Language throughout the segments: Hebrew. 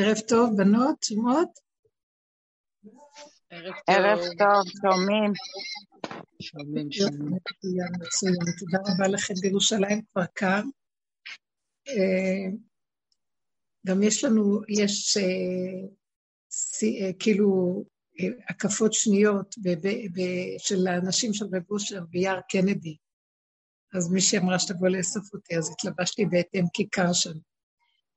ערב טוב, בנות, שומעות? ערב טוב, שומעים. שומעים, שומעים. תודה רבה לכם בירושלים כבר קר. אה, גם יש לנו, יש אה, אה, כאילו הקפות שניות של האנשים של רב אושר ביער קנדי. אז מישהי אמרה שתבוא לאסוף אותי, אז התלבשתי בהתאם כיכר שם.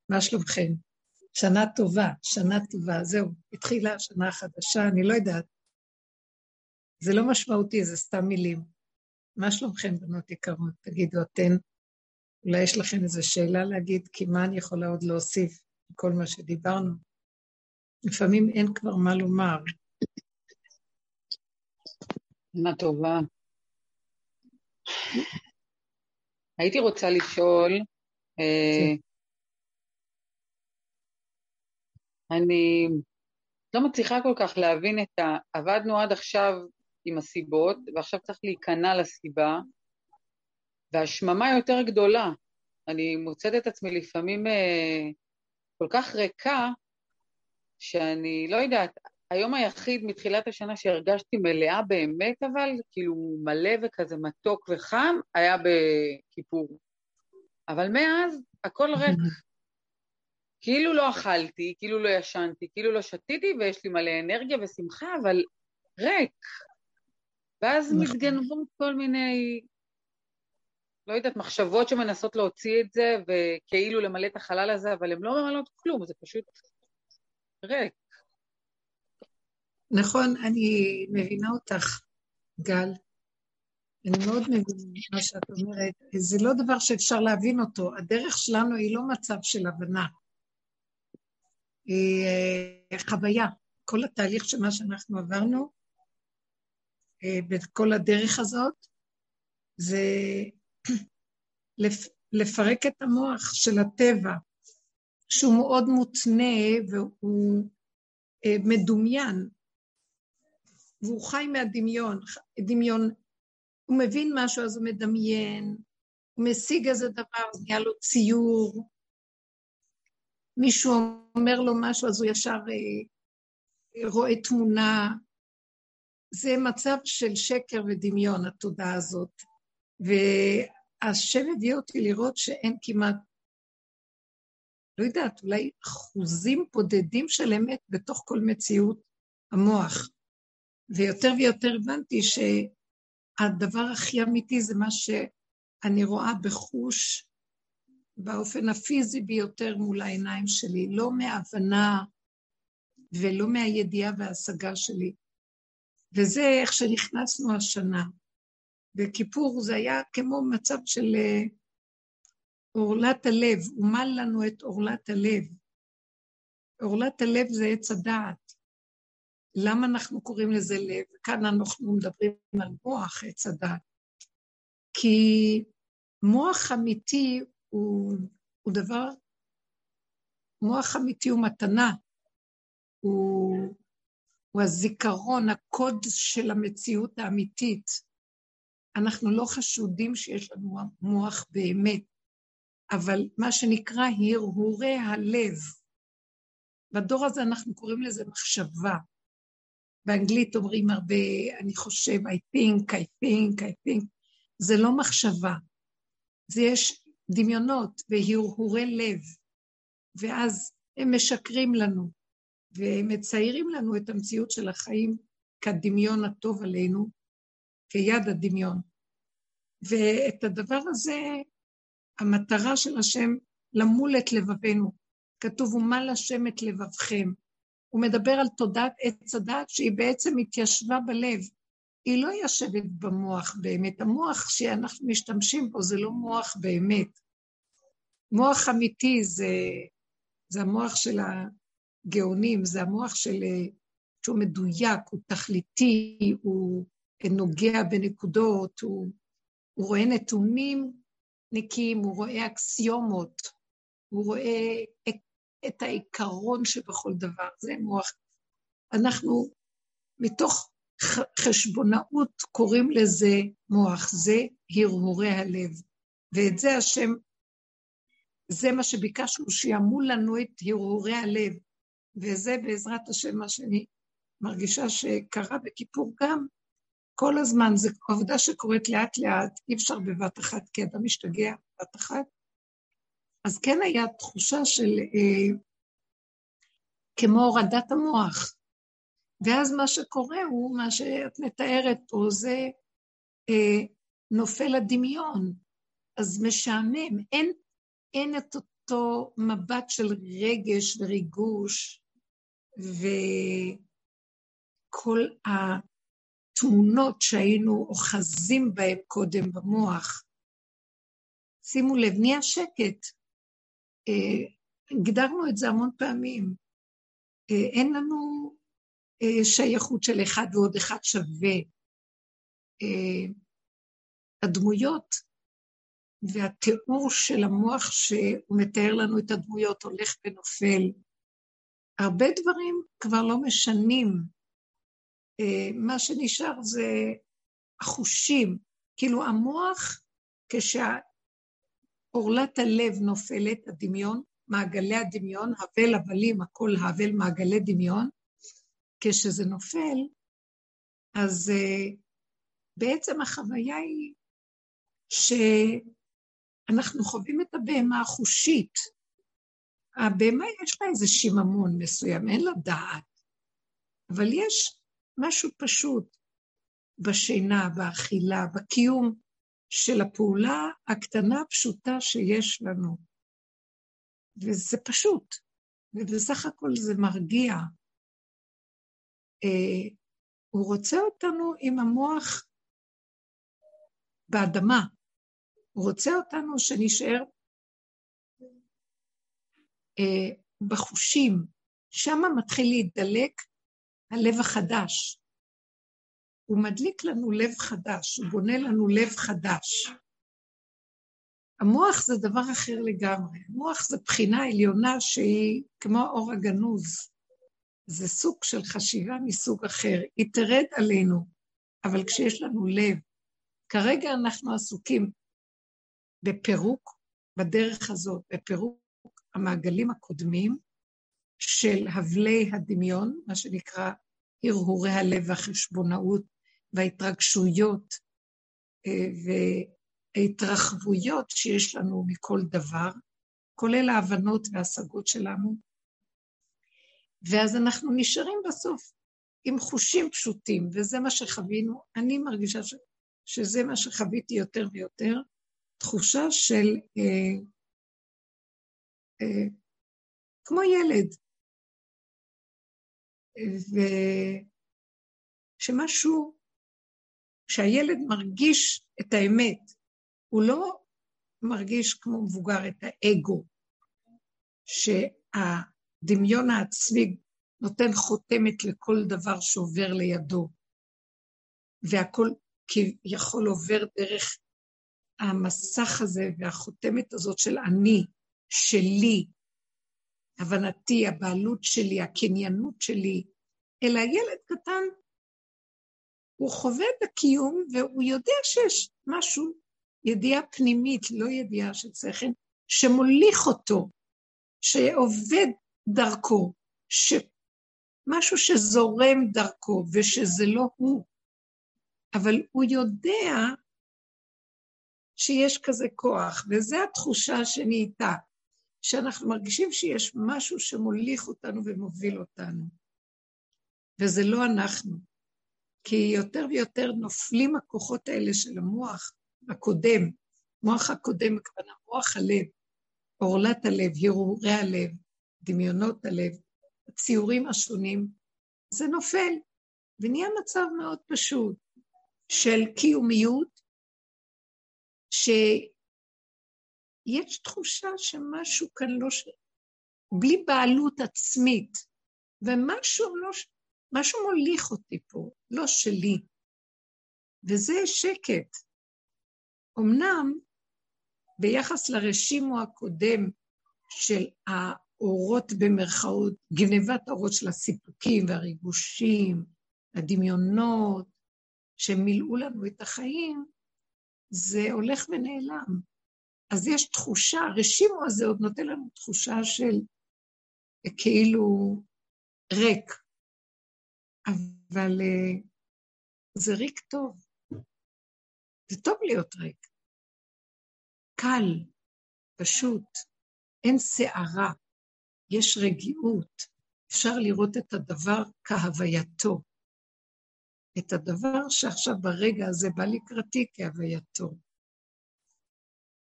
מה שלומכם? שנה טובה, שנה טובה, זהו, התחילה השנה החדשה, אני לא יודעת. זה לא משמעותי, זה סתם מילים. מה שלומכם, בנות יקרות? תגידו אתן. אולי יש לכם איזו שאלה להגיד, כי מה אני יכולה עוד להוסיף כל מה שדיברנו? לפעמים אין כבר מה לומר. שנה טובה. הייתי רוצה לשאול, אני לא מצליחה כל כך להבין את ה... עבדנו עד עכשיו עם הסיבות, ועכשיו צריך להיכנע לסיבה, והשממה יותר גדולה. אני מוצאת את עצמי לפעמים אה, כל כך ריקה, שאני לא יודעת, היום היחיד מתחילת השנה שהרגשתי מלאה באמת, אבל כאילו מלא וכזה מתוק וחם, היה בכיפור. אבל מאז הכל ריק. כאילו לא אכלתי, כאילו לא ישנתי, כאילו לא שתיתי, ויש לי מלא אנרגיה ושמחה, אבל ריק. ואז נכון. מתגנבות כל מיני, לא יודעת, מחשבות שמנסות להוציא את זה, וכאילו למלא את החלל הזה, אבל הן לא ממלאות כלום, זה פשוט ריק. נכון, אני מבינה אותך, גל. אני מאוד מבינה מה שאת אומרת. זה לא דבר שאפשר להבין אותו. הדרך שלנו היא לא מצב של הבנה. אה, חוויה. כל התהליך של מה שאנחנו עברנו, אה, בכל הדרך הזאת, זה לפרק את המוח של הטבע, שהוא מאוד מותנה והוא אה, מדומיין, והוא חי מהדמיון, דמיון, הוא מבין משהו אז הוא מדמיין, הוא משיג איזה דבר, אז נהיה לו ציור, מישהו אומר לו משהו, אז הוא ישר אה, רואה תמונה. זה מצב של שקר ודמיון, התודעה הזאת. והשם הביא אותי לראות שאין כמעט, לא יודעת, אולי אחוזים בודדים של אמת בתוך כל מציאות המוח. ויותר ויותר הבנתי שהדבר הכי אמיתי זה מה שאני רואה בחוש באופן הפיזי ביותר מול העיניים שלי, לא מהבנה ולא מהידיעה וההשגה שלי. וזה איך שנכנסנו השנה. בכיפור זה היה כמו מצב של אה, עורלת הלב, מל לנו את עורלת הלב. עורלת הלב זה עץ הדעת. למה אנחנו קוראים לזה לב? כאן אנחנו מדברים על מוח עץ הדעת. כי מוח אמיתי הוא, הוא דבר, מוח אמיתי הוא מתנה, הוא, הוא הזיכרון, הקוד של המציאות האמיתית. אנחנו לא חשודים שיש לנו מוח באמת, אבל מה שנקרא הרהורי הלב. בדור הזה אנחנו קוראים לזה מחשבה. באנגלית אומרים הרבה, אני חושב, I think, I think, I think. זה לא מחשבה. זה יש דמיונות והרהורי לב, ואז הם משקרים לנו, ומציירים לנו את המציאות של החיים כדמיון הטוב עלינו, כיד הדמיון. ואת הדבר הזה, המטרה של השם למול את לבבינו. כתוב, ומל השם את לבבכם. הוא מדבר על תודעת עץ הדת שהיא בעצם התיישבה בלב. היא לא יושבת במוח באמת. המוח שאנחנו משתמשים בו זה לא מוח באמת. מוח אמיתי זה, זה המוח של הגאונים, זה המוח של, שהוא מדויק, הוא תכליתי, הוא נוגע בנקודות, הוא, הוא רואה נתונים נקיים, הוא רואה אקסיומות, הוא רואה את, העיקרון שבכל דבר, זה מוח. אנחנו מתוך חשבונאות קוראים לזה מוח, זה הרהורי הלב. ואת זה השם זה מה שביקשנו, שיעמו לנו את הרהורי הלב, וזה בעזרת השם מה שאני מרגישה שקרה בכיפור גם, כל הזמן, זו עבודה שקורית לאט לאט, אי אפשר בבת אחת, כי אדם משתגע בבת אחת. אז כן היה תחושה של אה, כמו הורדת המוח. ואז מה שקורה הוא, מה שאת מתארת פה, זה אה, נופל הדמיון. אז משעמם, אין, אין את אותו מבט של רגש וריגוש, וכל התמונות שהיינו אוחזים בהן קודם במוח. שימו לב, נהיה שקט. אה, את זה המון פעמים. אה, אין לנו שייכות של אחד ועוד אחד שווה. הדמויות והתיאור של המוח שהוא מתאר לנו את הדמויות הולך ונופל. הרבה דברים כבר לא משנים. מה שנשאר זה החושים. כאילו המוח, כשעורלת הלב נופלת, הדמיון, מעגלי הדמיון, הבל הבלים, הכל הבל מעגלי דמיון, כשזה נופל, אז uh, בעצם החוויה היא שאנחנו חווים את הבהמה החושית. הבהמה יש לה איזה שיממון מסוים, אין לה דעת, אבל יש משהו פשוט בשינה, באכילה, בקיום של הפעולה הקטנה הפשוטה שיש לנו. וזה פשוט, ובסך הכל זה מרגיע. אה, הוא רוצה אותנו עם המוח באדמה. הוא רוצה אותנו שנשאר אה, בחושים. שם מתחיל להידלק הלב החדש. הוא מדליק לנו לב חדש, הוא בונה לנו לב חדש. המוח זה דבר אחר לגמרי. המוח זה בחינה עליונה שהיא כמו האור הגנוז. זה סוג של חשיבה מסוג אחר. היא תרד עלינו, אבל כשיש לנו לב, כרגע אנחנו עסוקים בפירוק, בדרך הזאת, בפירוק המעגלים הקודמים של הבלי הדמיון, מה שנקרא הרהורי הלב והחשבונאות וההתרגשויות אה, וההתרחבויות שיש לנו מכל דבר, כולל ההבנות וההשגות שלנו. ואז אנחנו נשארים בסוף עם חושים פשוטים, וזה מה שחווינו. אני מרגישה ש... שזה מה שחוויתי יותר ויותר, תחושה של אה, אה, כמו ילד, ושמשהו שהילד מרגיש את האמת, הוא לא מרגיש כמו מבוגר את האגו, שהדמיון העצמי נותן חותמת לכל דבר שעובר לידו, והכל כביכול עובר דרך המסך הזה והחותמת הזאת של אני, שלי, הבנתי, הבעלות שלי, הקניינות שלי, אלא ילד קטן הוא חווה את הקיום והוא יודע שיש משהו, ידיעה פנימית, לא ידיעה של שכל, שמוליך אותו, שעובד דרכו, משהו שזורם דרכו ושזה לא הוא, אבל הוא יודע שיש כזה כוח, וזו התחושה שנהייתה, שאנחנו מרגישים שיש משהו שמוליך אותנו ומוביל אותנו, וזה לא אנחנו. כי יותר ויותר נופלים הכוחות האלה של המוח הקודם, מוח הקודם, הכוונה מוח הלב, עורלת הלב, הרהורי הלב, דמיונות הלב, הציורים השונים, זה נופל, ונהיה מצב מאוד פשוט של קיומיות, שיש תחושה שמשהו כאן לא, ש... בלי בעלות עצמית, ומשהו לא, משהו מוליך אותי פה, לא שלי. וזה שקט. אמנם ביחס לרשימו הקודם של האורות במרכאות, גנבת האורות של הסיפוקים והריגושים, הדמיונות, שמילאו לנו את החיים, זה הולך ונעלם. אז יש תחושה, הרשימו הזה עוד נותן לנו תחושה של כאילו ריק. אבל uh, זה ריק טוב. זה טוב להיות ריק. קל, פשוט, אין סערה, יש רגיעות, אפשר לראות את הדבר כהווייתו. את הדבר שעכשיו ברגע הזה בא לקראתי כהווייתו.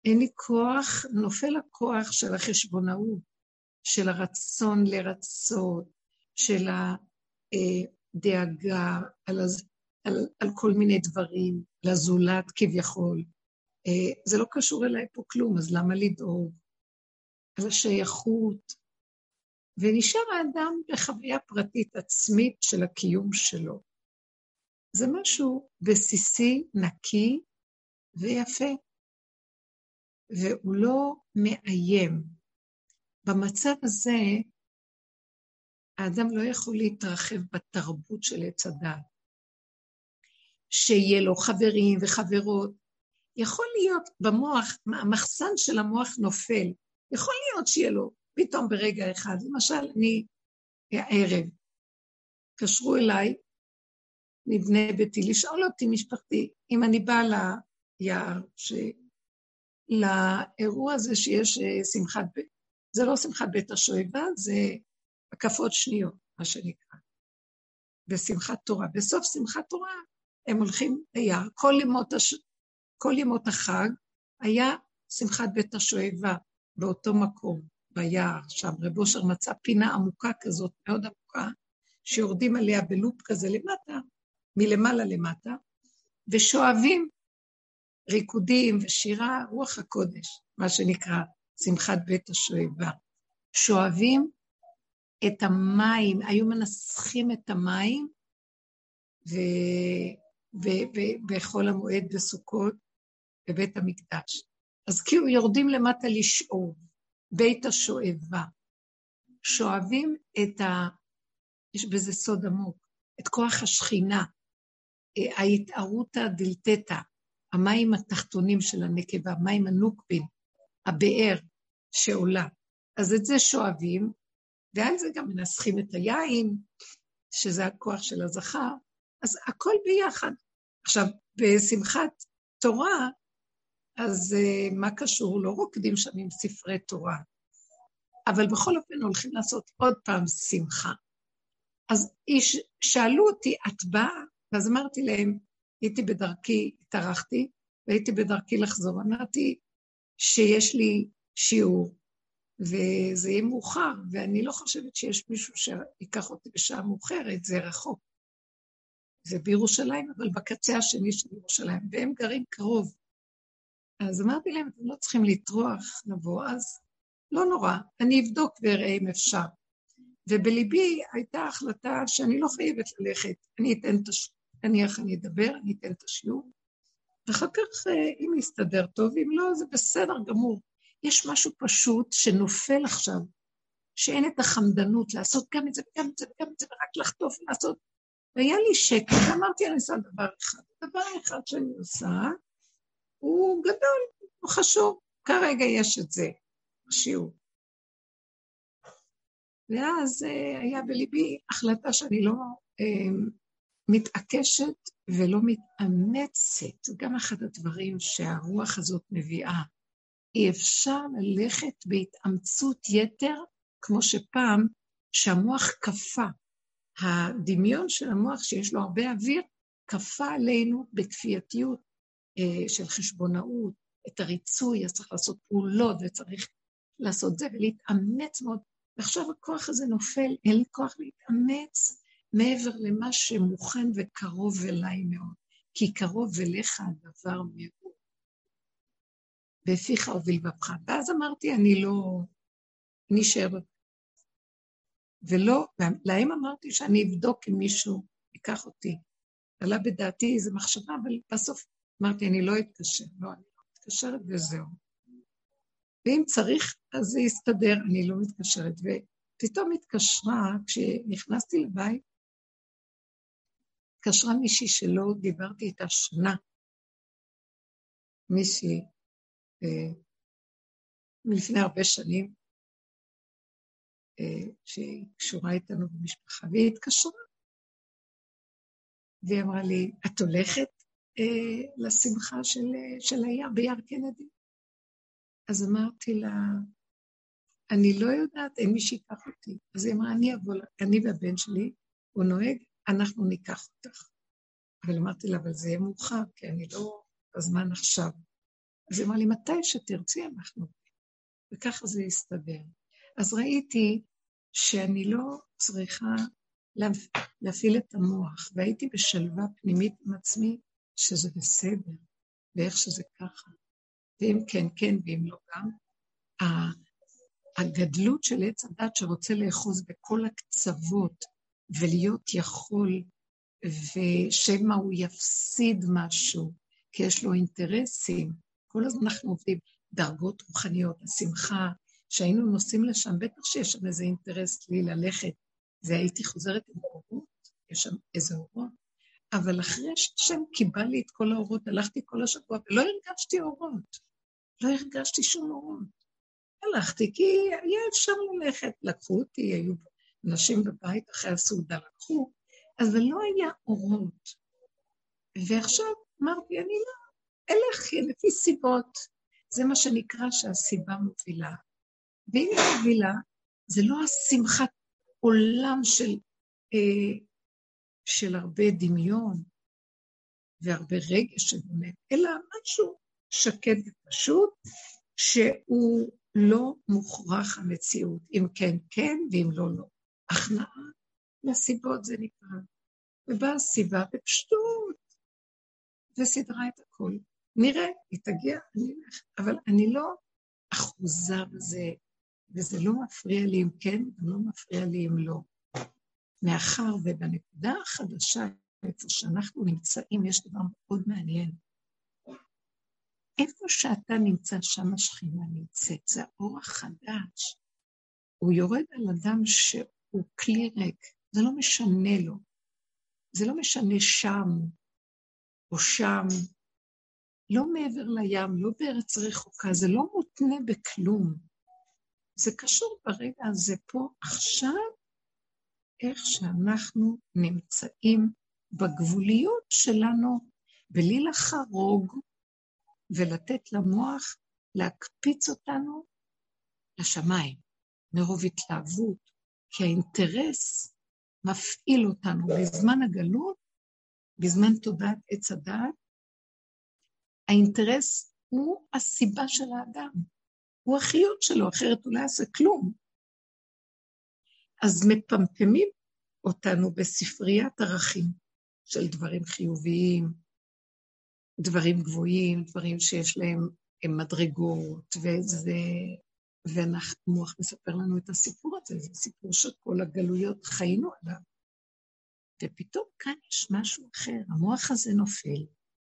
אין לי כוח, נופל הכוח של החשבונאות, של הרצון לרצות, של הדאגה על, על, על כל מיני דברים, לזולת כביכול. אה, זה לא קשור אליי פה כלום, אז למה לדאוג? על השייכות. ונשאר האדם בחוויה פרטית עצמית של הקיום שלו. זה משהו בסיסי, נקי ויפה, והוא לא מאיים. במצב הזה, האדם לא יכול להתרחב בתרבות של עץ הדעת. שיהיה לו חברים וחברות. יכול להיות במוח, המחסן של המוח נופל. יכול להיות שיהיה לו פתאום ברגע אחד. למשל, אני הערב, התקשרו אליי מבני ביתי לשאול אותי, משפחתי, אם אני באה ליער, ש... לאירוע הזה שיש אה, שמחת, בית, זה לא שמחת בית השואבה, זה הקפות שניות, מה שנקרא, בשמחת תורה. בסוף שמחת תורה הם הולכים ליער. כל ימות, הש... כל ימות החג היה שמחת בית השואבה באותו מקום, ביער שם. רב אושר מצא פינה עמוקה כזאת, מאוד עמוקה, שיורדים עליה בלופ כזה למטה, מלמעלה למטה, ושואבים ריקודים ושירה, רוח הקודש, מה שנקרא שמחת בית השואבה. שואבים את המים, היו מנסחים את המים, ו... בחול המועד בסוכות, בבית המקדש. אז כאילו יורדים למטה לשאוב, בית השואבה. שואבים את ה... יש בזה סוד עמוק, את כוח השכינה, אה, ההתערותא דלתתא, המים התחתונים של הנקבה, מים הנוקבין, הבאר שעולה. אז את זה שואבים, ועל זה גם מנסחים את היין, שזה הכוח של הזכר, אז הכל ביחד. עכשיו, בשמחת תורה, אז uh, מה קשור? לא רוקדים שם עם ספרי תורה, אבל בכל אופן הולכים לעשות עוד פעם שמחה. אז איש, שאלו אותי, את באה? ואז אמרתי להם, הייתי בדרכי, התארחתי, והייתי בדרכי לחזור. אמרתי שיש לי שיעור, וזה יהיה מאוחר, ואני לא חושבת שיש מישהו שיקח אותי בשעה מאוחרת, זה רחוק. זה בירושלים, אבל בקצה השני של ירושלים, והם גרים קרוב. אז אמרתי להם, אתם לא צריכים לטרוח לבוא, אז לא נורא, אני אבדוק ואראה אם אפשר. ובליבי הייתה החלטה שאני לא חייבת ללכת, אני אתן את הש... נניח אני אדבר, אני אתן את השיעור, ואחר כך אה, אם יסתדר טוב, אם לא, זה בסדר גמור. יש משהו פשוט שנופל עכשיו, שאין את החמדנות לעשות גם את זה וגם את זה וגם את זה, ורק לחטוף ולעשות. והיה לי שקט, אמרתי, אני עושה דבר אחד. דבר אחד שאני עושה, הוא גדול, הוא חשוב. כרגע יש את זה, השיעור. ואז אה, היה בליבי החלטה שאני לא אה, מתעקשת ולא מתאמצת. גם אחד הדברים שהרוח הזאת מביאה. אי אפשר ללכת בהתאמצות יתר, כמו שפעם, שהמוח כפה. הדמיון של המוח, שיש לו הרבה אוויר, כפה עלינו בכפייתיות של חשבונאות, את הריצוי, אז צריך לעשות פעולות וצריך לעשות זה ולהתאמץ מאוד. ועכשיו הכוח הזה נופל, אין לי כוח להתאמץ מעבר למה שמוכן וקרוב אליי מאוד, כי קרוב אליך הדבר מאוד. בפיך ובלבבך. ואז אמרתי, אני לא, אני אשאר. ולא, להם אמרתי שאני אבדוק אם מישהו ייקח אותי. עלה בדעתי איזו מחשבה, אבל בסוף אמרתי, אני לא אתקשר, לא, אני לא מתקשרת וזהו. ואם צריך, אז זה יסתדר, אני לא מתקשרת. ופתאום התקשרה, כשנכנסתי לבית, התקשרה מישהי שלא דיברתי איתה שנה. מישהי אה, מלפני הרבה שנים, אה, שהיא קשורה איתנו במשפחה, והיא התקשרה. והיא אמרה לי, את הולכת לשמחה של, אה, של היער, ביער קנדי? אז אמרתי לה, אני לא יודעת, אין מי שיקח אותי. אז היא אמרה, אני אבוא, אני והבן שלי, הוא נוהג, אנחנו ניקח אותך. אבל אמרתי לה, אבל זה יהיה מאוחר, כי אני לא בזמן עכשיו. אז היא אמרה לי, מתי שתרצי אנחנו. וככה זה יסתדר. אז ראיתי שאני לא צריכה להפעיל את המוח, והייתי בשלווה פנימית עם עצמי שזה בסדר, ואיך שזה ככה. ואם כן, כן, ואם לא גם. הגדלות של עץ הדת שרוצה לאחוז בכל הקצוות ולהיות יכול, ושמא הוא יפסיד משהו, כי יש לו אינטרסים. כל הזמן אנחנו עובדים דרגות רוחניות, השמחה, שהיינו נוסעים לשם, בטח שיש שם איזה אינטרס לי ללכת, והייתי חוזרת עם אורות, יש שם איזה אורות, אבל אחרי שהשם קיבל לי את כל האורות, הלכתי כל השבוע ולא הרגשתי אורות, לא הרגשתי שום אורות. הלכתי כי היה אפשר ללכת, לקחו אותי, היו נשים בבית אחרי הסעודה, לקחו, אז לא היה אורות. ועכשיו אמרתי, אני לא, אלך לפי סיבות. זה מה שנקרא שהסיבה מובילה. ואם היא מובילה, זה לא השמחת עולם של, אה, של הרבה דמיון והרבה רגש שבאמת, אלא משהו שקט ופשוט, שהוא לא מוכרח המציאות. אם כן, כן, ואם לא, לא. הכנעה לסיבות זה נקרא. ובאה הסיבה בפשטות, וסידרה את הכל. נראה, היא תגיע, אני אלך, אבל אני לא אחוזה בזה, וזה לא מפריע לי אם כן, ולא מפריע לי אם לא. מאחר ובנקודה החדשה, איפה שאנחנו נמצאים, יש דבר מאוד מעניין. איפה שאתה נמצא, שם השכינה נמצאת, זה האור החדש. הוא יורד על אדם שהוא כלי ריק, זה לא משנה לו. זה לא משנה שם או שם, לא מעבר לים, לא בארץ רחוקה, זה לא מותנה בכלום. זה קשור ברגע הזה פה, עכשיו, איך שאנחנו נמצאים בגבוליות שלנו, בלי לחרוג ולתת למוח להקפיץ אותנו לשמיים, מרוב התלהבות, כי האינטרס מפעיל אותנו בזמן הגלות, בזמן תודעת עץ הדעת, האינטרס הוא הסיבה של האדם, הוא החיות שלו, אחרת הוא לא יעשה כלום. אז מפמפמים אותנו בספריית ערכים של דברים חיוביים, דברים גבוהים, דברים שיש להם מדרגות, וזה... והמוח מספר לנו את הסיפור הזה, זה סיפור שכל הגלויות חיינו עליו. ופתאום כאן יש משהו אחר, המוח הזה נופל,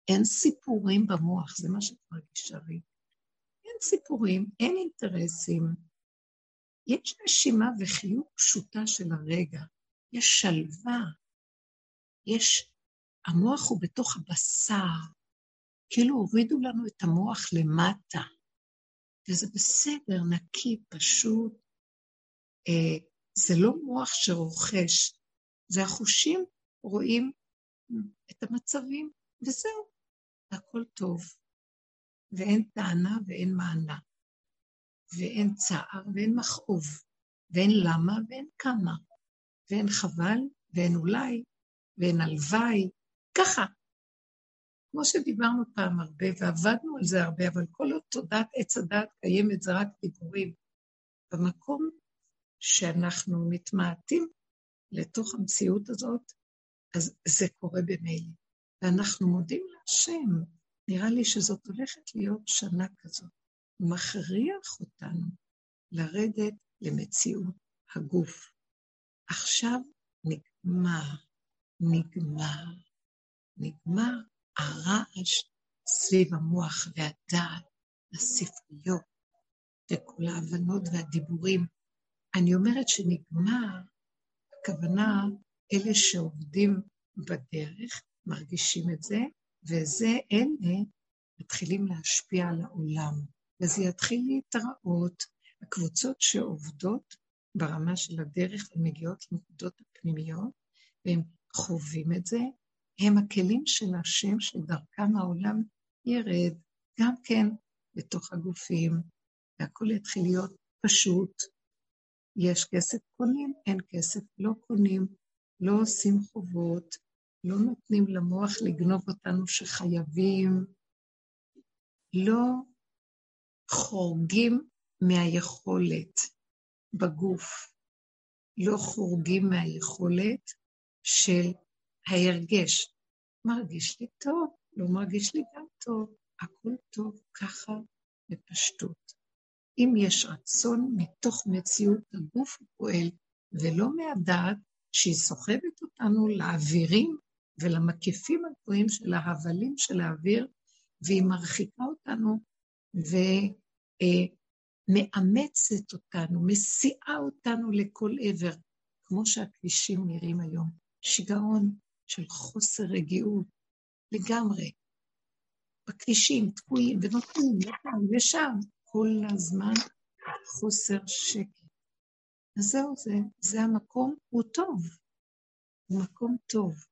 אין סיפורים במוח, זה מה שאת מרגישה לי. אין סיפורים, אין אינטרסים. יש נשימה וחיוך פשוטה של הרגע, יש שלווה, יש... המוח הוא בתוך הבשר, כאילו הורידו לנו את המוח למטה, וזה בסדר, נקי, פשוט. אה, זה לא מוח שרוכש, זה החושים רואים את המצבים, וזהו, הכל טוב. ואין טענה ואין מענה, ואין צער ואין מכאוב, ואין למה ואין כמה, ואין חבל ואין אולי, ואין הלוואי, ככה. כמו שדיברנו פעם הרבה, ועבדנו על זה הרבה, אבל כל עוד תודעת עץ הדעת קיימת זה רק דיבורים. במקום שאנחנו מתמעטים לתוך המציאות הזאת, אז זה קורה במילא. ואנחנו מודים להשם, נראה לי שזאת הולכת להיות שנה כזאת. מכריח אותנו לרדת למציאות הגוף. עכשיו נגמר, נגמר, נגמר הרעש סביב המוח והדעת, הספריות וכל ההבנות והדיבורים. אני אומרת שנגמר, הכוונה, אלה שעובדים בדרך, מרגישים את זה, וזה אלה מתחילים להשפיע על העולם, וזה יתחיל להתראות. הקבוצות שעובדות ברמה של הדרך, הן מגיעות לנקודות הפנימיות, והם חווים את זה, הם הכלים של השם שדרכם העולם ירד, גם כן בתוך הגופים, והכול יתחיל להיות פשוט. יש כסף קונים, אין כסף לא קונים, לא עושים חובות, לא נותנים למוח לגנוב אותנו שחייבים, לא חורגים מהיכולת בגוף, לא חורגים מהיכולת של ההרגש. מרגיש לי טוב, לא מרגיש לי גם טוב, הכל טוב ככה בפשטות. אם יש רצון מתוך מציאות הגוף פועל, ולא מהדעת שהיא סוחבת אותנו לאווירים ולמקיפים הגבוהים של ההבלים של האוויר, והיא מרחיקה אותנו ומאמצת אותנו, מסיעה אותנו לכל עבר, כמו שהכבישים נראים היום. שיגעון של חוסר רגיעות לגמרי. בכבישים תקועים ונותנים לכאן ושם, כל הזמן חוסר שקט. אז זהו זה, זה המקום, הוא טוב, הוא מקום טוב.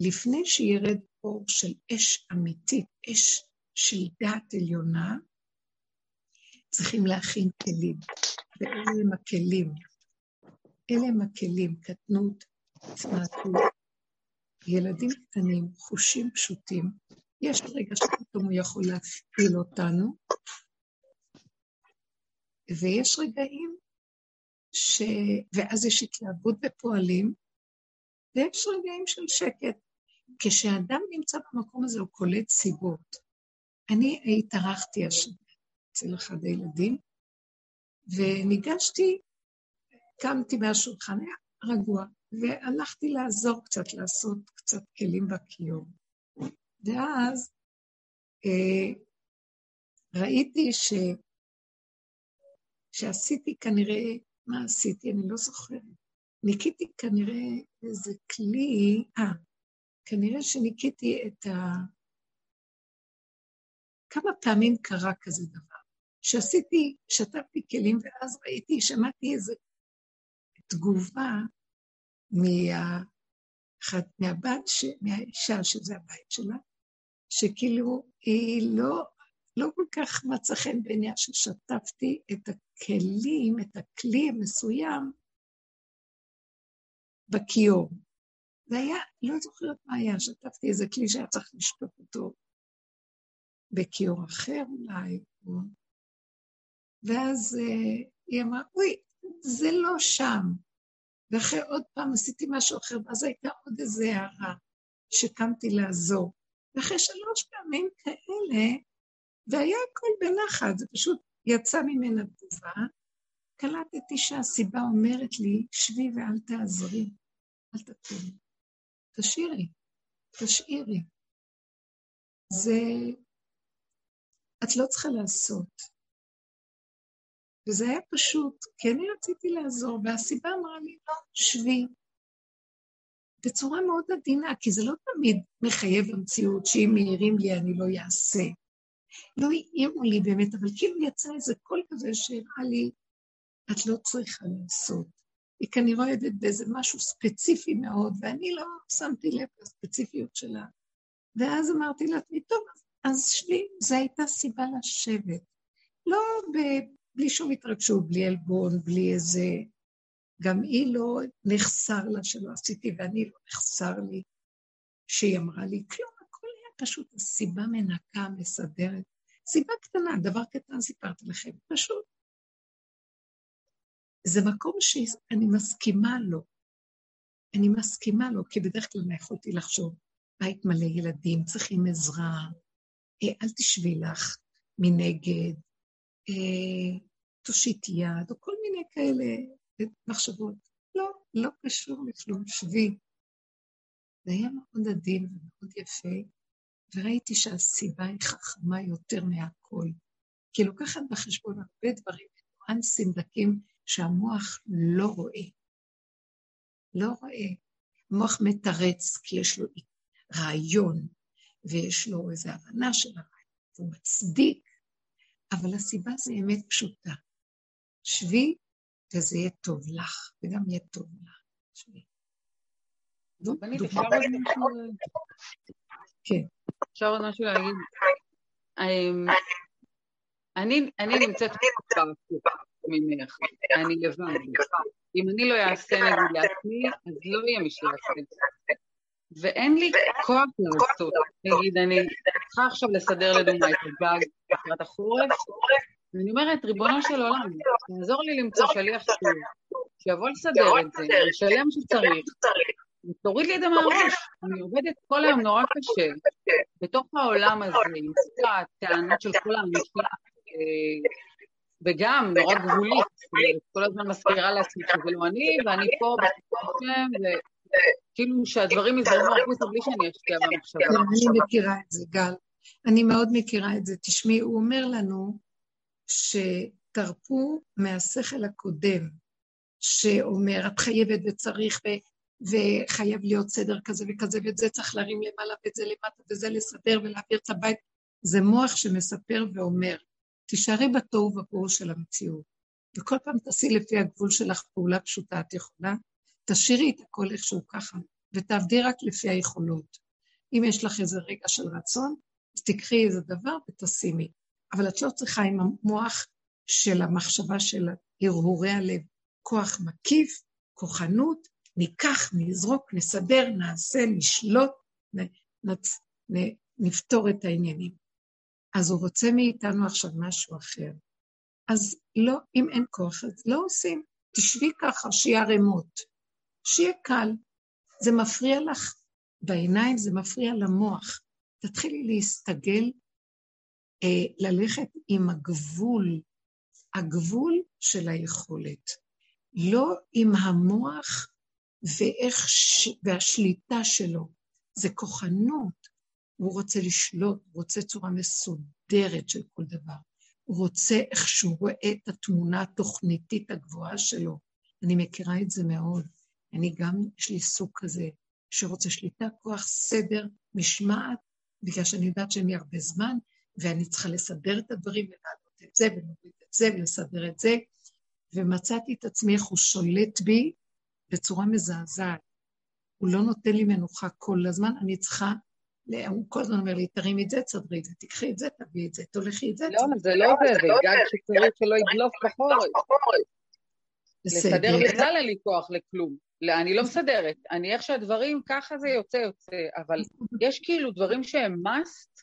לפני שירד אור של אש אמיתית, אש של דעת עליונה, צריכים להכין כלים, ואלה הם הכלים. אלה הם הכלים, קטנות, צמאתות, ילדים קטנים, חושים פשוטים, יש רגע שפתאום הוא יכול להפעיל אותנו, ויש רגעים ש... ואז יש התלהבות בפועלים, ויש רגעים של שקט. כשאדם נמצא במקום הזה, הוא קולט סיבות. אני התארחתי השנה אצל אחד הילדים, וניגשתי, קמתי מהשולחן, היה רגוע, והלכתי לעזור קצת, לעשות קצת כלים בכיור. ואז אה, ראיתי ש... שעשיתי כנראה, מה עשיתי? אני לא זוכרת. ניקיתי כנראה איזה כלי, אה, כנראה שניקיתי את ה... כמה פעמים קרה כזה דבר. שעשיתי, שתפתי כלים, ואז ראיתי, שמעתי איזו תגובה מה... מהבת, ש... מהאישה שזה הבית שלה, שכאילו היא לא, לא כל כך מצא חן בעיניה ששטפתי את הכלים, את הכלי המסוים בכיור. זה היה, לא זוכרת מה היה, שטפתי איזה כלי שהיה צריך לשטוף אותו בכיור אחר אולי. ואז uh, היא אמרה, אוי, זה לא שם. ואחרי עוד פעם עשיתי משהו אחר, ואז הייתה עוד איזו הערה שקמתי לעזור. ואחרי שלוש פעמים כאלה, והיה הכל בנחת, זה פשוט יצא ממנה תגובה, קלטתי שהסיבה אומרת לי, שבי ואל תעזרי, אל תקומי, תשאירי, תשאירי. זה... את לא צריכה לעשות. וזה היה פשוט, כי אני רציתי לעזור, והסיבה אמרה לי, לא, שבי, בצורה מאוד עדינה, כי זה לא תמיד מחייב המציאות שאם מעירים לי אני לא אעשה. לא העירו לי באמת, אבל כאילו יצא איזה קול כזה שהראה לי, את לא צריכה לעשות. היא כנראה אוהדת באיזה משהו ספציפי מאוד, ואני לא שמתי לב לספציפיות שלה. ואז אמרתי לעצמי, טוב, אז שלי, זו הייתה סיבה לשבת. לא בלי שום התרגשות, בלי עלבון, בלי איזה גם היא לא נחסר לה שלא עשיתי, ואני לא נחסר לי שהיא אמרה לי כלום, הכל היה פשוט הסיבה מנקה, מסדרת. סיבה קטנה, דבר קטן סיפרתי לכם, פשוט. זה מקום שאני מסכימה לו. אני מסכימה לו, כי בדרך כלל מה יכולתי לחשוב? בית מלא ילדים, צריכים עזרה, אה, אל תשבי לך מנגד, אה, תושיט יד, או כל מיני כאלה מחשבות. לא, לא קשור לכלום, שבי. זה היה מאוד עדין ומאוד יפה, וראיתי שהסיבה היא חכמה יותר מהכל. כי לוקחת בחשבון הרבה דברים, ניואנסים דקים שהמוח לא רואה. לא רואה. המוח מתרץ כי יש לו רעיון, ויש לו איזו הבנה של הרעיון, הוא מצדיק, אבל הסיבה זה אמת פשוטה. שבי וזה יהיה טוב לך, וגם יהיה טוב לך. רבנית, אפשר עוד משהו? כן. אפשר עוד משהו להגיד? אמ, אני נמצאת ממך, אני לבד. אם אני לא אעשה נגיד לעצמי, אז לא יהיה מי שיעשה את. ואין לי כוח לעשות. נגיד, אני צריכה עכשיו לסדר לדוגמה את הגג לקראת החורף, ואני אומרת, ריבונו של עולם, תעזור לי למצוא שליח שוב, שיבוא לסדר את זה, לשלם שצריך, ותוריד לי את זה מהראש. אני עובדת כל היום נורא קשה, בתוך העולם הזה, עם כל הטענות של כולם, וגם נורא גבולית, כל הזמן מזכירה לעצמי שזה לא אני, ואני פה בשם, וכאילו שהדברים יזרמו החוצה בלי שאני אשקיע במחשבה. אני מכירה את זה, גל. אני מאוד מכירה את זה. תשמעי, הוא אומר לנו שתרפו מהשכל הקודם, שאומר, את חייבת וצריך, ו... וחייב להיות סדר כזה וכזה, ואת זה צריך להרים למעלה, ואת זה למטה, וזה לסדר ולהעביר את הבית. זה מוח שמספר ואומר, תישארי בתוהו ובוהו של המציאות, וכל פעם תעשי לפי הגבול שלך פעולה פשוטה, את יכולה? תשאירי את הכל איכשהו ככה, ותעבדי רק לפי היכולות. אם יש לך איזה רגע של רצון, אז תקחי איזה דבר ותשימי. אבל את לא צריכה עם המוח של המחשבה של הרהורי הלב, כוח מקיף, כוחנות, ניקח, נזרוק, נסדר, נעשה, נשלוט, נ, נצ, נ, נפתור את העניינים. אז הוא רוצה מאיתנו עכשיו משהו אחר. אז לא, אם אין כוח, אז לא עושים. תשבי ככה, שיהיה ערימות. שיהיה קל. זה מפריע לך בעיניים, זה מפריע למוח. תתחילי להסתגל, ללכת עם הגבול, הגבול של היכולת. לא עם המוח ואיך ש... והשליטה שלו. זה כוחנות, הוא רוצה לשלוט, הוא רוצה צורה מסודרת של כל דבר. הוא רוצה איך שהוא רואה את התמונה התוכניתית הגבוהה שלו. אני מכירה את זה מאוד. אני גם, יש לי סוג כזה, שרוצה שליטה, כוח, סדר, משמעת, בגלל שאני יודעת שאין לי הרבה זמן, ואני צריכה לסדר את הדברים ולעלות את זה ולהוריד את זה ולסדר את זה, ומצאתי את עצמי איך הוא שולט בי בצורה מזעזעת. הוא לא נותן לי מנוחה כל הזמן, אני צריכה הוא כל הזמן אומר לי, תרימי את זה, תסדרי את זה, תקחי את זה, תביאי את זה, תולכי את זה. לא, זה לא זה, זה גג שצריך שלא ידלוף בחורף. לסדר בכלל אין לי כוח לכלום. לא, אני לא מסדרת. אני איך שהדברים, ככה זה יוצא, יוצא. אבל יש כאילו דברים שהם must,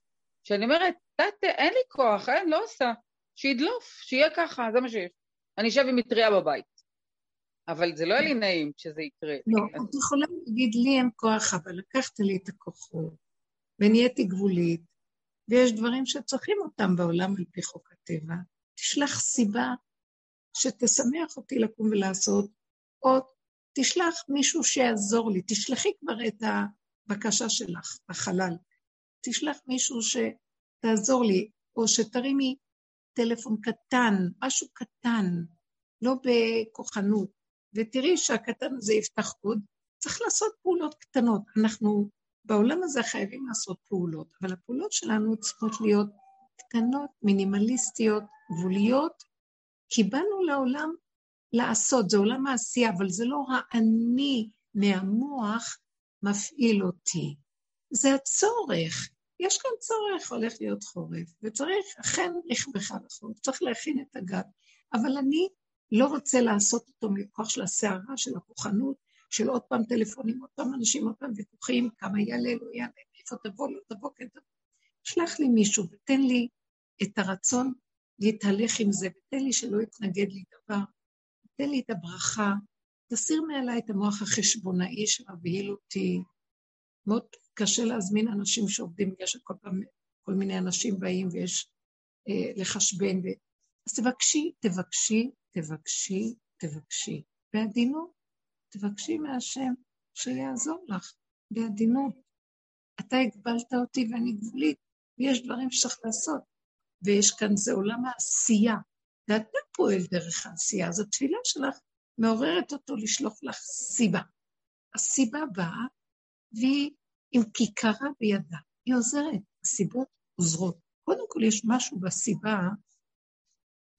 שאני אומרת, אין לי כוח, אין, לא עושה. שידלוף, שיהיה ככה, זה מה שיש. אני אשב עם מטריה בבית. אבל זה לא יהיה לי נעים שזה יקרה. לא, את יכולה להגיד, לי אין כוח, אבל לקחת לי את הכוחות. ונהייתי גבולית, ויש דברים שצריכים אותם בעולם על פי חוק הטבע. תשלח סיבה שתשמח אותי לקום ולעשות, או תשלח מישהו שיעזור לי, תשלחי כבר את הבקשה שלך בחלל. תשלח מישהו שתעזור לי, או שתרימי טלפון קטן, משהו קטן, לא בכוחנות, ותראי שהקטן הזה יפתח עוד. צריך לעשות פעולות קטנות. אנחנו בעולם הזה חייבים לעשות פעולות, אבל הפעולות שלנו צריכות להיות קטנות, מינימליסטיות, גבוליות, כי באנו לעולם לעשות, זה עולם העשייה, אבל זה לא האני מהמוח מפעיל אותי. זה הצורך. יש כאן צורך, הולך להיות חורף, וצריך, אכן רכבך לחורף, צריך להכין את הגג. אבל אני לא רוצה לעשות אותו מכוח של הסערה, של הכוחנות, של עוד פעם טלפונים, עוד פעם אנשים, עוד פעם ויכוחים, כמה יעלה, לא יעלה, מאיפה תבוא, לא תבוא, כן תבוא. שלח לי מישהו ותן לי את הרצון להתהלך עם זה, ותן לי שלא יתנגד לי דבר, תן לי את הברכה, תסיר מעליי את המוח החשבונאי שמבהיל אותי. מאוד קשה להזמין אנשים שעובדים בגלל שכל פעם כל מיני אנשים באים ויש אה, לחשבן. ו... אז תבקשי, תבקשי, תבקשי, תבקשי. בעדינות, תבקשי מהשם שיעזור לך בעדינות. אתה הגבלת אותי ואני גבולית, ויש דברים שצריך לעשות, ויש כאן, זה עולם העשייה, ואתה פועל דרך העשייה, אז התפילה שלך מעוררת אותו לשלוח לך סיבה. הסיבה באה, והיא עם כיכרה בידה, היא עוזרת, הסיבות עוזרות. קודם כל יש משהו בסיבה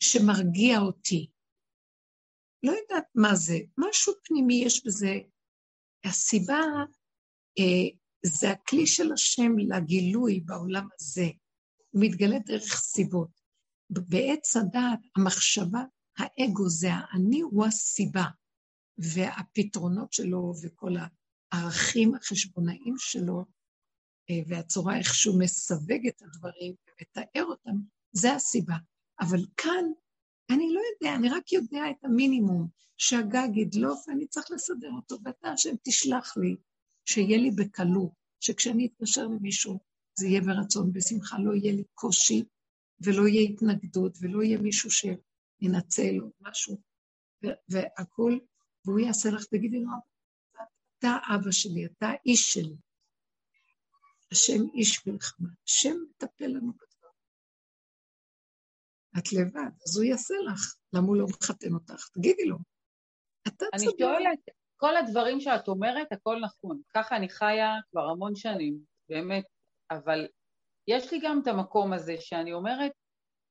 שמרגיע אותי, לא יודעת מה זה, משהו פנימי יש בזה. הסיבה אה, זה הכלי של השם לגילוי בעולם הזה. הוא מתגלה דרך סיבות. בעץ הדעת, המחשבה, האגו זה האני, הוא הסיבה. והפתרונות שלו וכל הערכים החשבונאיים שלו, אה, והצורה איך שהוא מסווג את הדברים ומתאר אותם, זה הסיבה. אבל כאן, אני לא יודע, אני רק יודע את המינימום, שהגג ידלוף ואני צריך לסדר אותו, ואתה השם תשלח לי, שיהיה לי בקלות, שכשאני אתקשר למישהו, זה יהיה ברצון, בשמחה, לא יהיה לי קושי, ולא יהיה התנגדות, ולא יהיה מישהו שינצל או משהו, והכול, והוא יעשה לך, תגידי לו, אתה אבא שלי, אתה האיש שלי. השם איש מלחמה, השם מטפל לנו בדבר. את לבד, אז הוא יעשה לך, למה הוא לא מחתן אותך? תגידי לו. אתה צודק. אני שואלת, כל הדברים שאת אומרת, הכל נכון. ככה אני חיה כבר המון שנים, באמת, אבל יש לי גם את המקום הזה שאני אומרת,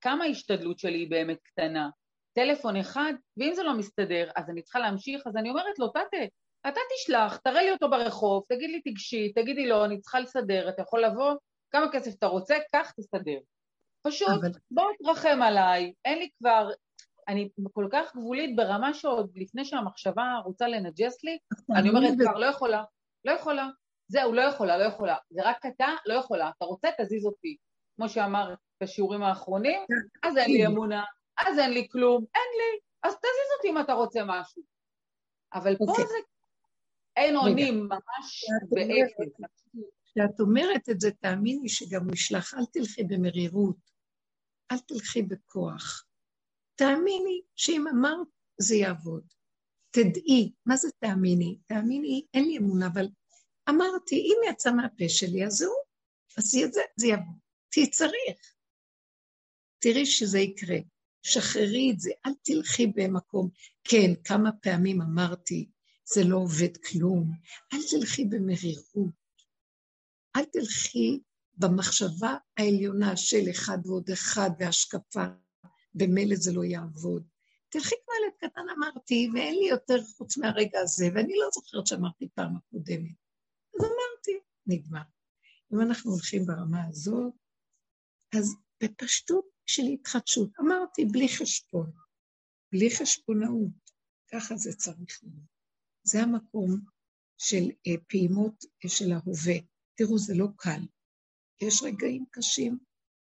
כמה ההשתדלות שלי היא באמת קטנה. טלפון אחד, ואם זה לא מסתדר, אז אני צריכה להמשיך, אז אני אומרת לו, תתה, אתה תשלח, תראה לי אותו ברחוב, תגיד לי תגשי, תגידי לו, אני צריכה לסדר, אתה יכול לבוא, כמה כסף אתה רוצה, קח, תסדר. פשוט, אבל... בוא תרחם עליי, אין לי כבר, אני כל כך גבולית ברמה שעוד לפני שהמחשבה רוצה לנג'ס לי, אני אומרת כבר, לא יכולה, לא יכולה, זהו, לא יכולה, לא יכולה, זה רק אתה, לא יכולה, אתה רוצה, תזיז אותי. כמו שאמרת בשיעורים האחרונים. אז אין לי אמונה, אז אין לי כלום, אין לי, אז תזיז אותי אם אתה רוצה משהו. אבל פה אוקיי. זה אין אונים, ממש באפס. כשאת אומרת את זה, תאמיני שגם הוא ישלח, אל תלכי במרירות, אל תלכי בכוח. תאמיני שאם אמרת, זה יעבוד. תדעי, מה זה תאמיני? תאמיני, אין לי אמונה, אבל אמרתי, אם יצא מהפה שלי, אז זהו, אז זה, זה יבוא. כי צריך. תראי שזה יקרה. שחררי את זה, אל תלכי במקום. כן, כמה פעמים אמרתי, זה לא עובד כלום. אל תלכי במרירות. אל תלכי במחשבה העליונה של אחד ועוד אחד והשקפה, במילא זה לא יעבוד. תלכי כמו ילד קטן אמרתי, ואין לי יותר חוץ מהרגע הזה, ואני לא זוכרת שאמרתי פעם הקודמת. אז אמרתי, נגמר. אם אנחנו הולכים ברמה הזאת, אז בפשטות של התחדשות, אמרתי, בלי חשבון, בלי חשבונאות, ככה זה צריך להיות. זה המקום של אה, פעימות אה, של ההווה. תראו, זה לא קל. יש רגעים קשים.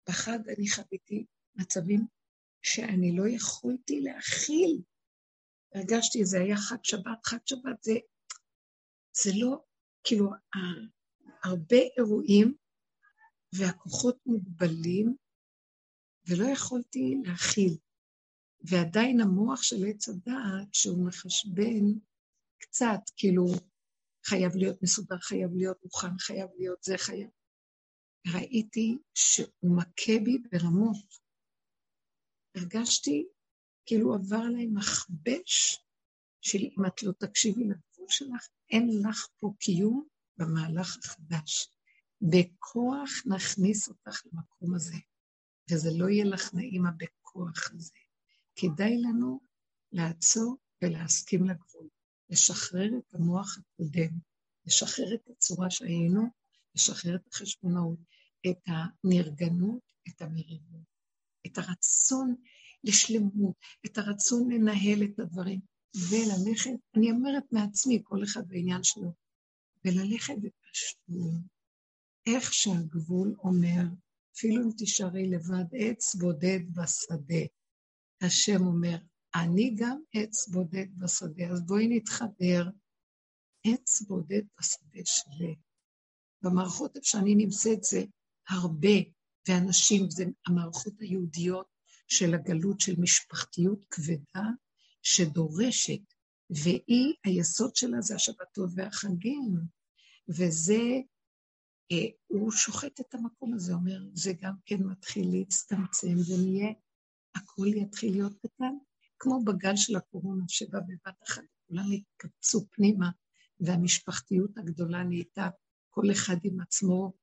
בחג אני חוויתי מצבים שאני לא יכולתי להכיל. הרגשתי, זה היה חג שבת, חג שבת זה, זה לא, כאילו, הרבה אירועים והכוחות מוגבלים, ולא יכולתי להכיל. ועדיין המוח של עץ הדעת, שהוא מחשבן קצת, כאילו, חייב להיות מסודר, חייב להיות מוכן, חייב להיות זה, חייב. ראיתי שהוא מכה בי ברמות. הרגשתי כאילו עבר עליי מכבש של אם את לא תקשיבי לגבול שלך, אין לך פה קיום במהלך החדש. בכוח נכניס אותך למקום הזה, וזה לא יהיה לך נעים הבכוח הזה. כדאי לנו לעצור ולהסכים לגבול, לשחרר את המוח הקודם, לשחרר את הצורה שהיינו, לשחרר את החשבונאות, את הנרגנות, את המריבות, את הרצון לשלמות, את הרצון לנהל את הדברים, וללכת, אני אומרת מעצמי, כל אחד בעניין שלו, וללכת בפשטות, איך שהגבול אומר, אפילו אם תישארי לבד עץ בודד בשדה, השם אומר, אני גם עץ בודד בשדה, אז בואי נתחבר. עץ בודד בשדה שלי. במערכות איפה שאני נמצאת זה הרבה, ואנשים, זה המערכות היהודיות של הגלות של משפחתיות כבדה, שדורשת, והיא, היסוד שלה זה השבתות והחגים, וזה אה, הוא שוחט את המקום הזה, אומר, זה גם כן מתחיל להצטמצם ונהיה, הכל יתחיל להיות קטן, כמו בגל של הקורונה שבא בבת אחת, כולם התקבצו פנימה, והמשפחתיות הגדולה נהייתה כל אחד עם עצמו,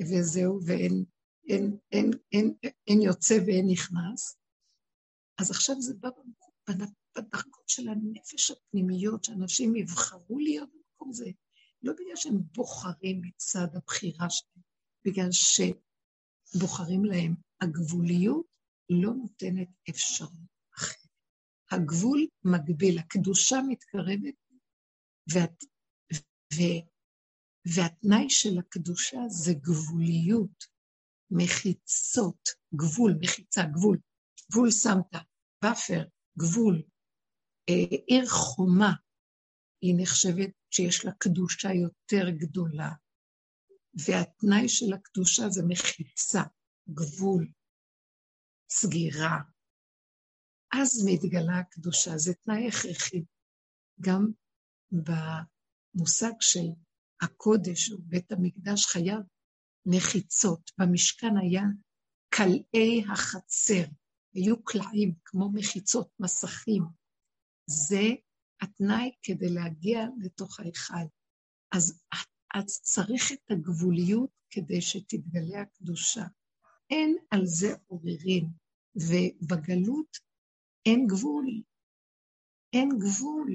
וזהו, ואין אין, אין, אין, אין יוצא ואין נכנס. אז עכשיו זה בא בדרכות של הנפש הפנימיות, שאנשים יבחרו להיות במקום הזה, לא בגלל שהם בוחרים מצד הבחירה שלהם, בגלל שבוחרים להם. הגבוליות לא נותנת אפשרות. הגבול מגביל, הקדושה מתקרבת, ואת, ו, והתנאי של הקדושה זה גבוליות, מחיצות, גבול, מחיצה, גבול. גבול שמת, באפר, גבול, אה, עיר חומה, היא נחשבת שיש לה קדושה יותר גדולה, והתנאי של הקדושה זה מחיצה, גבול, סגירה. אז מתגלה הקדושה, זה תנאי הכרחי. גם במושג של הקודש בית המקדש חייב מחיצות. במשכן היה כלאי החצר, היו קלעים כמו מחיצות, מסכים. זה התנאי כדי להגיע לתוך ההיכל. אז את צריך את הגבוליות כדי שתתגלה הקדושה. אין על זה עוררין, ובגלות אין גבול. אין גבול.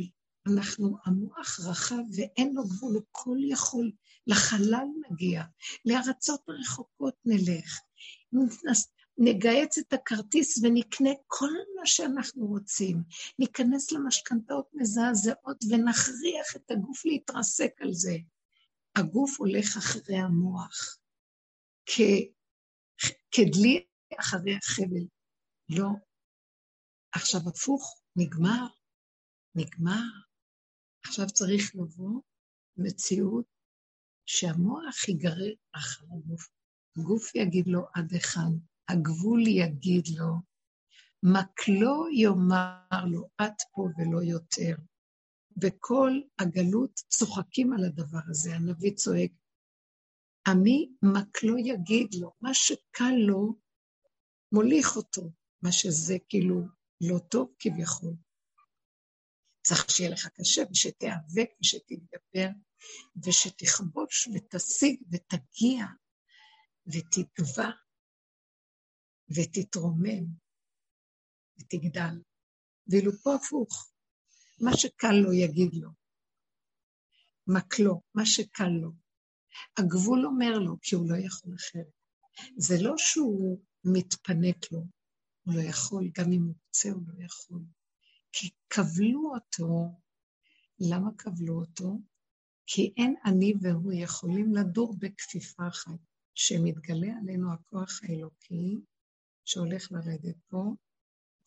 אנחנו, המוח רחב ואין לו גבול, הוא כל יכול. לחלל נגיע, לארצות רחוקות נלך. נגייץ את הכרטיס ונקנה כל מה שאנחנו רוצים. ניכנס למשכנתאות מזעזעות ונכריח את הגוף להתרסק על זה. הגוף הולך אחרי המוח, כ... כדלי אחרי החבל. לא. עכשיו הפוך, נגמר, נגמר. עכשיו צריך לבוא מציאות שהמוח ייגרר אחר הגוף. הגוף יגיד לו עד היכן, הגבול יגיד לו, מקלו יאמר לו, את פה ולא יותר. וכל הגלות צוחקים על הדבר הזה, הנביא צועק, עמי מקלו יגיד לו, מה שקל לו, מוליך אותו, מה שזה כאילו לא טוב כביכול. צריך שיהיה לך קשה ושתיאבק ושתתגבר ושתכבוש ותשיג ותגיע ותגבע ותתרומם ותגדל. ואילו פה הפוך, מה שקל לו יגיד לו. מקלו, מה שקל לו. הגבול אומר לו, כי הוא לא יכול אחרת. זה לא שהוא מתפנק לו, הוא לא יכול, גם אם הוא רוצה הוא לא יכול. כי כבלו אותו, למה כבלו אותו? כי אין אני והוא יכולים לדור בכפיפה אחת. שמתגלה עלינו הכוח האלוקי שהולך לרדת פה, הוא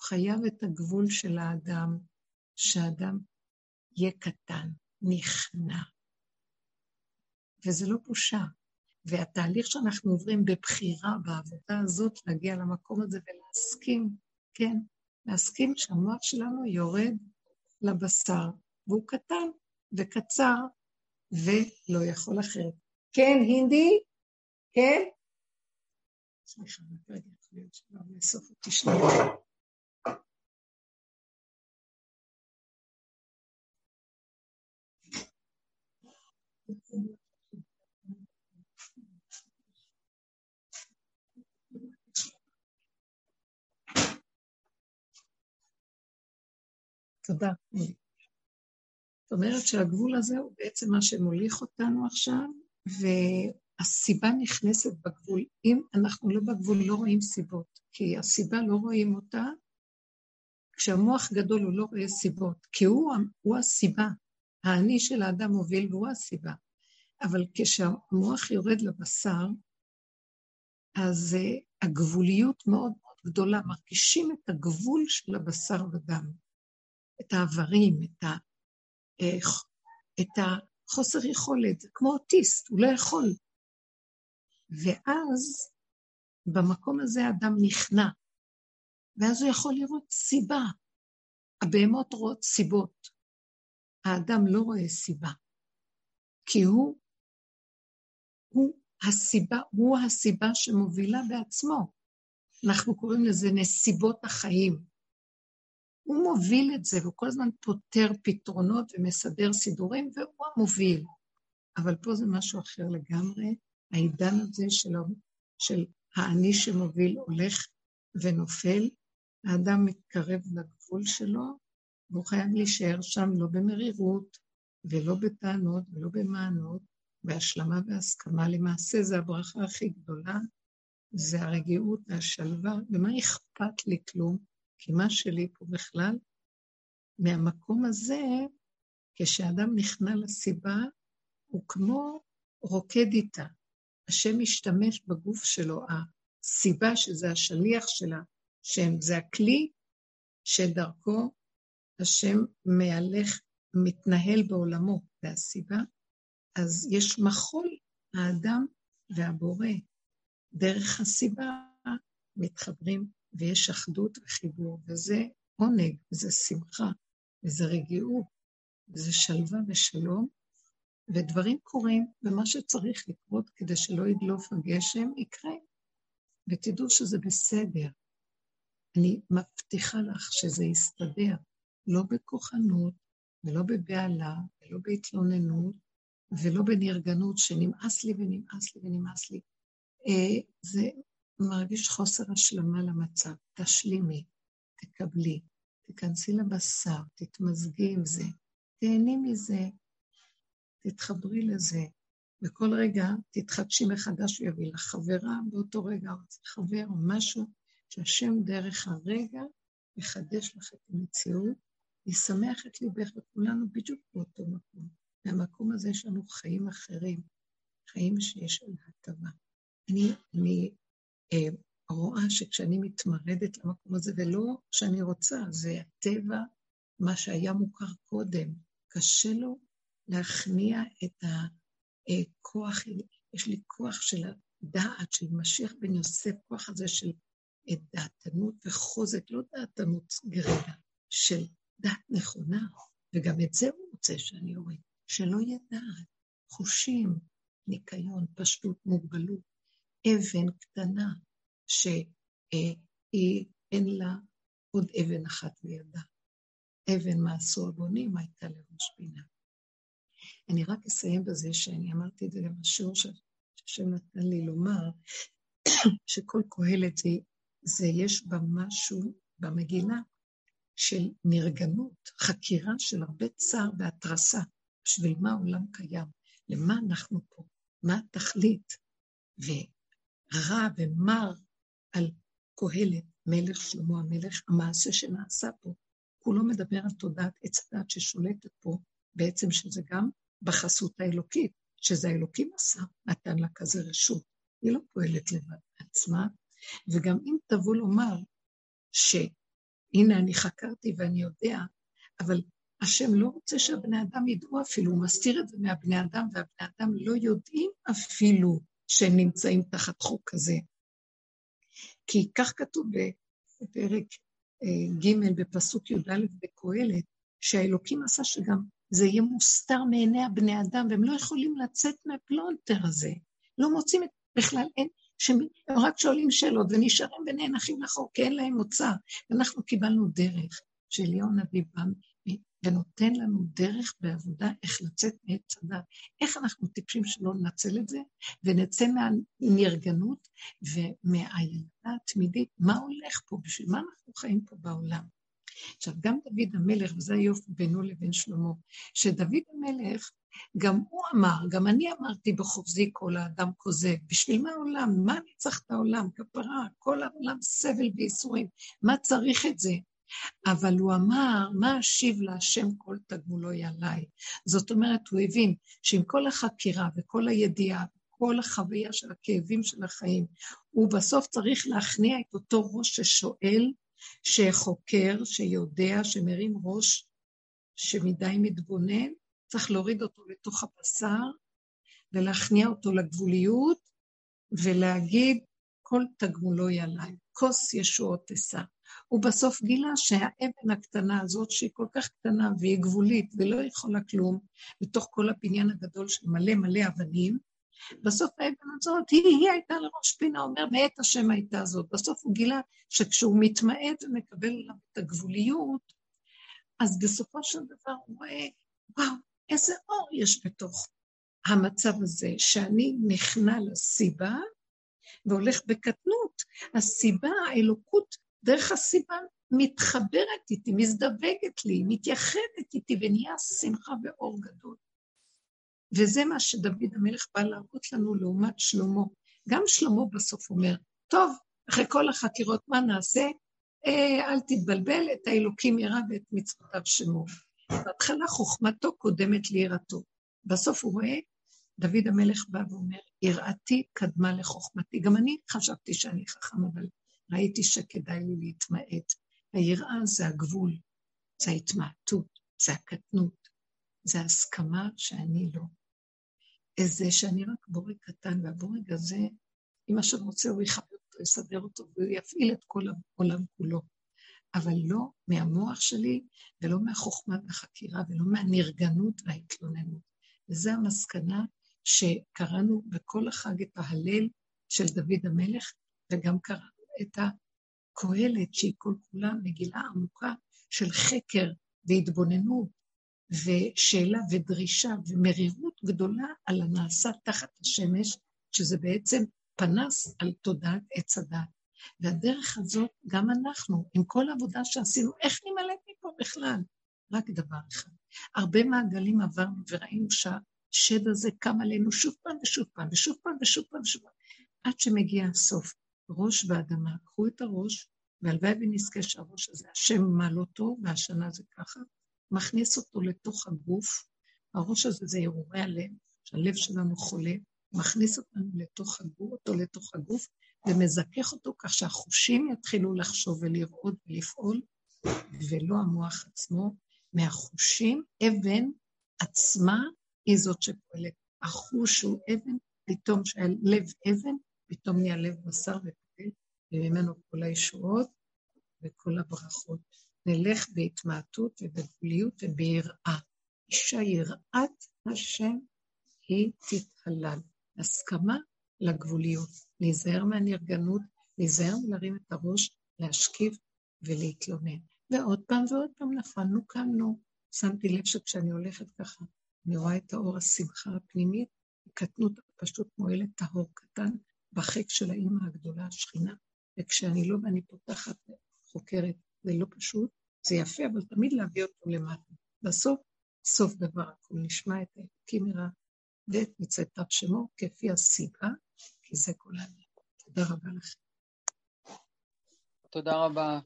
חייב את הגבול של האדם, שהאדם יהיה קטן, נכנע. וזה לא בושה. והתהליך שאנחנו עוברים בבחירה בעבודה הזאת, להגיע למקום הזה ולהסכים, כן, להסכים שהמוח שלנו יורד לבשר, והוא קטן וקצר ולא יכול אחרת. כן, הינדי? כן? סליחה, רגע, יכול להיות אותי שנייה. תודה. זאת אומרת שהגבול הזה הוא בעצם מה שמוליך אותנו עכשיו, והסיבה נכנסת בגבול. אם אנחנו לא בגבול, לא רואים סיבות, כי הסיבה לא רואים אותה. כשהמוח גדול הוא לא רואה סיבות, כי הוא, הוא הסיבה. האני של האדם מוביל והוא הסיבה. אבל כשהמוח יורד לבשר, אז uh, הגבוליות מאוד מאוד גדולה, מרגישים את הגבול של הבשר ודם. את האיברים, את, ה, את החוסר יכולת, כמו אוטיסט, הוא לא יכול. ואז במקום הזה האדם נכנע, ואז הוא יכול לראות סיבה. הבהמות רואות סיבות. האדם לא רואה סיבה, כי הוא, הוא הסיבה, הוא הסיבה שמובילה בעצמו. אנחנו קוראים לזה נסיבות החיים. הוא מוביל את זה, והוא כל הזמן פותר פתרונות ומסדר סידורים, והוא המוביל. אבל פה זה משהו אחר לגמרי. העידן הזה של, של האני שמוביל הולך ונופל, האדם מתקרב לגבול שלו, והוא חייב להישאר שם לא במרירות ולא בטענות ולא במענות, בהשלמה והסכמה. למעשה זה הברכה הכי גדולה, זה הרגיעות והשלווה, ומה אכפת לי כלום? כי מה שלי פה בכלל, מהמקום הזה, כשאדם נכנע לסיבה, הוא כמו רוקד איתה. השם משתמש בגוף שלו, הסיבה שזה השליח שלה, זה הכלי שדרכו השם מהלך, מתנהל בעולמו, והסיבה, אז יש מחול האדם והבורא. דרך הסיבה מתחברים ויש אחדות וחיבור, וזה עונג, וזה שמחה, וזה רגיעות, וזה שלווה ושלום, ודברים קורים, ומה שצריך לקרות כדי שלא ידלוף הגשם, יקרה. ותדעו שזה בסדר. אני מבטיחה לך שזה יסתדר, לא בכוחנות, ולא בבהלה, ולא בהתלוננות, ולא בנרגנות שנמאס לי ונמאס לי ונמאס לי. אה, זה מרגיש חוסר השלמה למצב. תשלימי, תקבלי, תיכנסי לבשר, תתמזגי עם זה, תהני מזה, תתחברי לזה. וכל רגע תתחדשי מחדש, הוא יביא לך חברה באותו רגע, או חבר או משהו, שהשם דרך הרגע יחדש לך את המציאות, ישמח את ליבך, וכולנו בדיוק באותו מקום. מהמקום הזה יש לנו חיים אחרים, חיים שיש על הטבה. אני, אני רואה שכשאני מתמרדת למקום הזה, ולא שאני רוצה, זה הטבע, מה שהיה מוכר קודם, קשה לו להכניע את הכוח, יש לי כוח של הדעת, של משיח בן יוסף, כוח הזה של דעתנות וחוזק, לא דעתנות גרידה, של דעת נכונה, וגם את זה הוא רוצה שאני אוריד, שלא יהיה דעת, חושים, ניקיון, פשטות, מוגבלות, אבן קטנה, שהיא אין לה עוד אבן אחת לידה. אבן מעשו הבונים הייתה לראש פינה. אני רק אסיים בזה שאני אמרתי את זה גם בשיעור שהשם נתן לי לומר, שכל קהלת זה, זה יש בה משהו במגילה של נרגנות, חקירה של הרבה צער והתרסה, בשביל מה העולם קיים, למה אנחנו פה, מה התכלית, ורע ומר על קהלת, מלך שלמה המלך, המעשה שנעשה פה, כולו מדבר על תודעת עץ הדת ששולטת פה, בעצם שזה גם בחסות האלוקית, שזה האלוקים עשה, נתן לה כזה רשות. היא לא פועלת לבד בעצמה, וגם אם תבוא לומר שהנה אני חקרתי ואני יודע, אבל השם לא רוצה שהבני אדם ידעו אפילו, הוא מסתיר את זה מהבני אדם, והבני אדם לא יודעים אפילו שהם נמצאים תחת חוק כזה. כי כך כתוב בפרק אה, ג' בפסוק י"א בקהלת, שהאלוקים עשה שגם זה יהיה מוסתר מעיני הבני אדם, והם לא יכולים לצאת מהפלונטר הזה. לא מוצאים את, בכלל, אין, שהם רק שואלים שאלות ונשארים ונאנחים לחור, כי אין להם מוצא. ואנחנו קיבלנו דרך שאליהו הנביא בא ונותן לנו דרך בעבודה איך לצאת מעץ הדת. איך אנחנו טיפשים שלא ננצל את זה, ונצא מהנרגנות ומהילדה התמידית, מה הולך פה, בשביל מה אנחנו חיים פה בעולם. עכשיו, גם דוד המלך, וזה היופי בינו לבין שלמה, שדוד המלך, גם הוא אמר, גם אני אמרתי בחופזי כל האדם כוזב, בשביל מה העולם? מה אני צריך את העולם? כפרה, כל העולם סבל וייסורים, מה צריך את זה? אבל הוא אמר, מה אשיב להשם כל תגמולו עליי? זאת אומרת, הוא הבין שעם כל החקירה וכל הידיעה, כל החוויה של הכאבים של החיים, הוא בסוף צריך להכניע את אותו ראש ששואל, שחוקר, שיודע, שמרים ראש, שמדי מתבונן, צריך להוריד אותו לתוך הבשר ולהכניע אותו לגבוליות ולהגיד, כל תגמולו עליי, כוס ישועות אשא. הוא בסוף גילה שהאבן הקטנה הזאת, שהיא כל כך קטנה והיא גבולית ולא יכולה כלום, בתוך כל הבניין הגדול של מלא מלא אבנים, בסוף האבן הזאת, היא, היא הייתה לראש פינה, אומר, מאת השם הייתה זאת. בסוף הוא גילה שכשהוא מתמעט ומקבל עליו את הגבוליות, אז בסופו של דבר הוא רואה, וואו, איזה אור יש בתוך המצב הזה, שאני נכנע לסיבה והולך בקטנות. הסיבה, האלוקות, דרך הסיבה מתחברת איתי, מזדווגת לי, מתייחדת איתי, ונהיה שמחה ואור גדול. וזה מה שדוד המלך בא להראות לנו לעומת שלמה. גם שלמה בסוף אומר, טוב, אחרי כל החקירות, מה נעשה? אה, אל תתבלבל, את האלוקים ירא ואת מצוותיו שמור. בהתחלה חוכמתו קודמת ליראתו. בסוף הוא רואה, דוד המלך בא ואומר, יראתי קדמה לחוכמתי. גם אני חשבתי שאני חכם, אבל ראיתי שכדאי לי להתמעט. היראה זה הגבול, זה ההתמעטות, זה הקטנות, זה ההסכמה שאני לא. איזה שאני רק בורג קטן, והבורג הזה, אם השם רוצה, הוא יכבד אותו, יסדר אותו, והוא יפעיל את כל העולם כולו. אבל לא מהמוח שלי, ולא מהחוכמה והחקירה, ולא מהנרגנות וההתלוננות. וזו המסקנה שקראנו בכל החג את ההלל של דוד המלך, וגם קראנו את הקהלת, שהיא כל כולה מגילה עמוקה של חקר והתבוננות ושאלה ודרישה ומרירות גדולה על הנעשה תחת השמש, שזה בעצם פנס על תודעת עץ הדת. והדרך הזאת, גם אנחנו, עם כל העבודה שעשינו, איך נמלט מפה בכלל? רק דבר אחד. הרבה מעגלים עברנו וראינו שהשד הזה קם עלינו שוב פעם ושוב פעם ושוב פעם ושוב פעם ושוב פעם, עד שמגיע הסוף. ראש באדמה, קחו את הראש, והלוואי ונזכה שהראש הזה, השם מעלותו, והשנה זה ככה, מכניס אותו לתוך הגוף, הראש הזה זה הרהורי הלב, שהלב שלנו חולה, מכניס אותנו לתוך הגוף, אותו לתוך הגוף, ומזכך אותו כך שהחושים יתחילו לחשוב ולראות ולפעול, ולא המוח עצמו. מהחושים, אבן עצמה היא זאת שפועלת. החוש הוא אבן, פתאום שהלב אבן, פתאום נהיה לב בשר ופועל, וממנו כל הישועות וכל הברכות. נלך בהתמעטות ובגבוליות וביראה. אישה יראת השם היא תתהלל. הסכמה לגבוליות, להיזהר מהנרגנות, להיזהר מלהרים את הראש, להשכיב ולהתלונן. ועוד פעם ועוד פעם נפלנו, קמנו. שמתי לב שכשאני הולכת ככה, אני רואה את האור השמחה הפנימית, קטנות פשוט מועלת טהור קטן בחק של האימא הגדולה, השכינה. וכשאני לא ואני פותחת, חוקרת, זה לא פשוט, זה יפה, אבל תמיד להביא אותו למטה. בסוף, סוף דבר הכול, נשמע את האלוקים מרע ואת מצאתיו שמו כפי הסיבה, כי זה כל העניין. תודה רבה לכם. תודה רבה.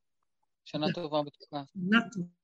שנה טובה בתקופה. שנה טובה.